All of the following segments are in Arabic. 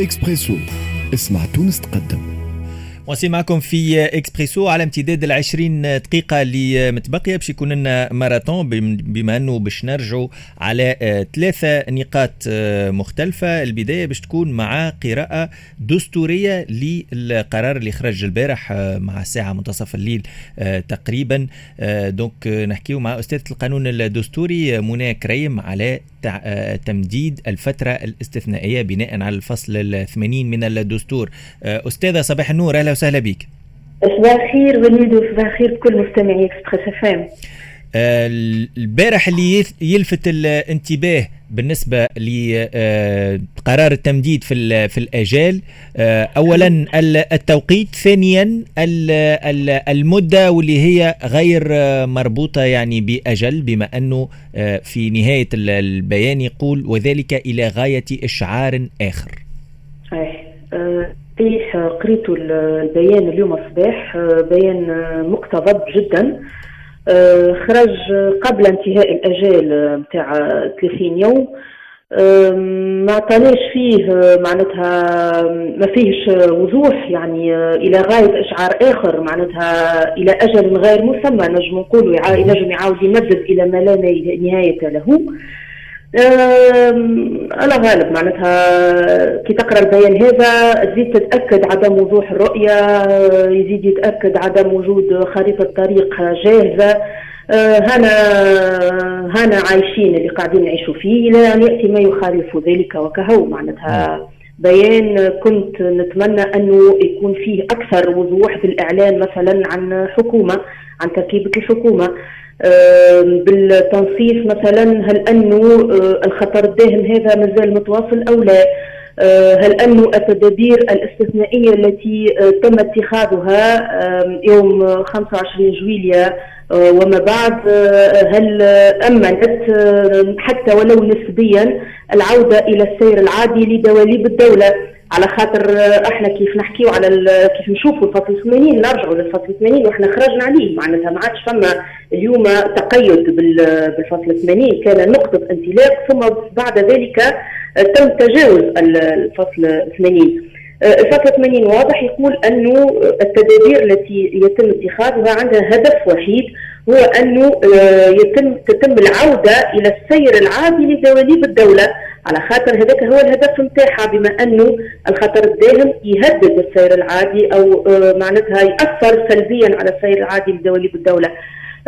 إكسبريسو. اسمع تونس تقدم. وسيم معكم في إكسبريسو على امتداد ال 20 دقيقة اللي متبقية باش يكون لنا ماراثون بما أنه باش نرجعوا على آه، ثلاثة نقاط آه، مختلفة. البداية باش تكون مع قراءة دستورية للقرار اللي خرج البارح آه، مع الساعة منتصف الليل تقريبا. donc نحكيو مع أستاذة القانون الدستوري منى كريم على تمديد الفترة الاستثنائية بناء على الفصل الثمانين من الدستور. أستاذة صباح النور أهلا وسهلا بك صباح الخير وليد وصباح الخير بكل مستمعي إكسبريس إف البارح اللي يلفت الانتباه بالنسبة لقرار التمديد في في الآجال. آه، أولا التوقيت ثانيا المدة واللي هي غير مربوطة يعني بأجل بما أنه آه، في نهاية البيان يقول وذلك إلى غاية إشعار آخر. صحيح. صحيح قريت البيان اليوم الصباح آه، بيان مقتضب جدا. آه، خرج قبل انتهاء الأجال نتاع 30 يوم. ما عطاناش فيه معناتها ما فيهش وضوح يعني إلى غاية أشعار آخر معناتها إلى أجل غير مسمى نجم نقولوا نجم يعاود يمدد إلى ما لا نهاية له. أنا غالب معناتها كي تقرأ البيان هذا تزيد تتأكد عدم وضوح الرؤية يزيد يتأكد عدم وجود خريطة طريق جاهزة أه، هنا هنا عايشين اللي قاعدين نعيشوا فيه إلى أن يأتي ما يخالف ذلك وكهو معناتها. بيان كنت نتمنى أنه يكون فيه أكثر وضوح في الإعلان مثلا عن حكومة عن تركيبة الحكومة. بالتنصيص مثلا هل أنه آه، الخطر الداهم هذا مازال متواصل أو لا؟ آه، هل أن التدابير الاستثنائية التي آه، تم اتخاذها يوم 25 جويليا وما بعد هل أمنت حتى ولو نسبيا؟ العودة إلى السير العادي لدواليب الدولة. على خاطر إحنا كيف نحكيو على كيف نشوفوا الفصل 80 نرجعوا للفصل 80 وإحنا خرجنا عليه. معناتها ما عادش فما اليوم تقيد بالفصل 80 كان نقطة انطلاق ثم بعد ذلك تم تجاوز الفصل 80 الفصل 80 واضح يقول أنه التدابير التي يتم اتخاذها عندها هدف وحيد هو أنه يتم تتم العودة إلى السير العادي لدواليب الدولة. على خاطر هذاك هو الهدف نتاعها بما أنه الخطر الداهم يهدد السير العادي أو آه، معناتها يأثر سلبيا على السير العادي لدواليب الدولة.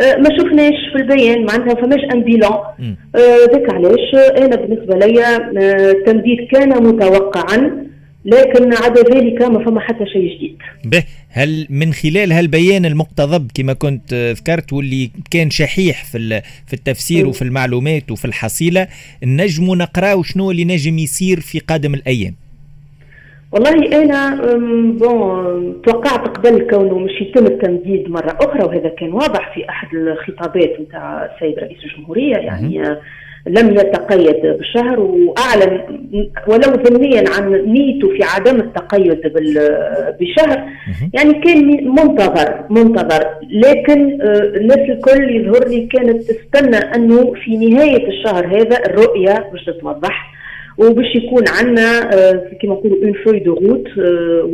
آه، ما شفناش في البيان معناتها فماش ان بيلون ذاك علاش؟ أنا بالنسبة لي آه، التمديد كان متوقعا. لكن عدا ذلك ما فما حتى شيء جديد به هل من خلال هالبيان المقتضب كما كنت ذكرت واللي كان شحيح في في التفسير م. وفي المعلومات وفي الحصيلة نجموا نقراو شنو اللي نجم يصير في قادم الأيام والله أنا بون توقعت قبل كونه مش يتم التمديد مرة أخرى وهذا كان واضح في أحد الخطابات نتاع السيد رئيس الجمهورية يعني م. لم يتقيد بالشهر واعلن ولو ضمنيا عن نيته في عدم التقيد بشهر. يعني كان منتظر منتظر. لكن آه، الناس الكل يظهر لي كانت تستنى أنه في نهاية الشهر هذا الرؤية باش تتوضح وباش يكون عندنا آه، كما نقولوا une feuille de route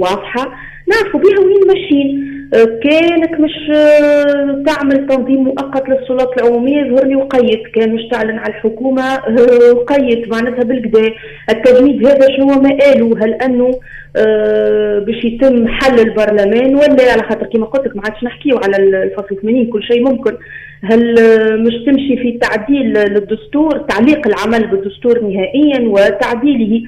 واضحة. نعرفوا بها وين ماشيين. كانك مش آه، تعمل تنظيم مؤقت للسلطات العمومية يظهر لي وقيت. كان مش تعلن على الحكومة آه، وقيت معناتها بالكدا التجنيد هذا شنو ما قالوا؟ هل أنه آه، باش يتم حل البرلمان ولا على خاطر كما قلت لك ما عادش نحكيو على الفصل 80 كل شيء ممكن. هل مش تمشي في تعديل للدستور تعليق العمل بالدستور نهائيا وتعديله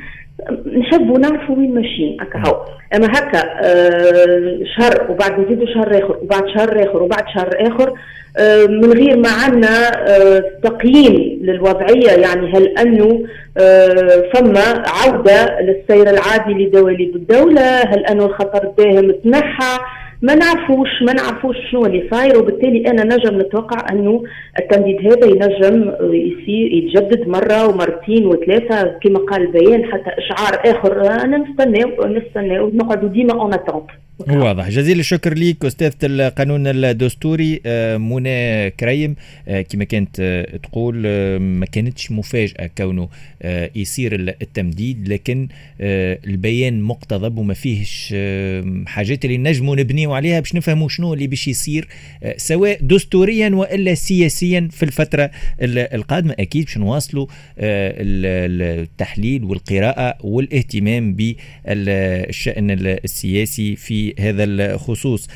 نحبوا نعرفوا وين ماشيين هكا هو. أما هكا آه شهر وبعد نزيدوا شهر آخر وبعد شهر آخر وبعد شهر آخر آه من غير ما عندنا آه تقييم للوضعية يعني هل انه آه فما عودة للسير العادي لدواليب الدولة؟ هل انه الخطر الداهم تنحى؟ ما نعرفوش ما نعرفوش شنو اللي صاير وبالتالي أنا نجم نتوقع أنه التمديد هذا ينجم يصير يتجدد مرة ومرتين وثلاثة كما قال البيان حتى إشعار آخر. أنا نستناو نستناو نقعدوا ديما en attente واضح. جزيل الشكر ليك أستاذة القانون الدستوري آه، منى كريم. آه، كما كانت آه، تقول ما كانتش مفاجأة كونه يصير التمديد لكن البيان مقتضب وما فيهش حاجات اللي نجموا نبنيو عليها باش نفهموا شنو اللي باش يصير سواء دستوريا وإلا سياسيا في الفترة القادمة. أكيد باش نواصلوا التحليل والقراءة والاهتمام بالشأن السياسي هذا الخصوص.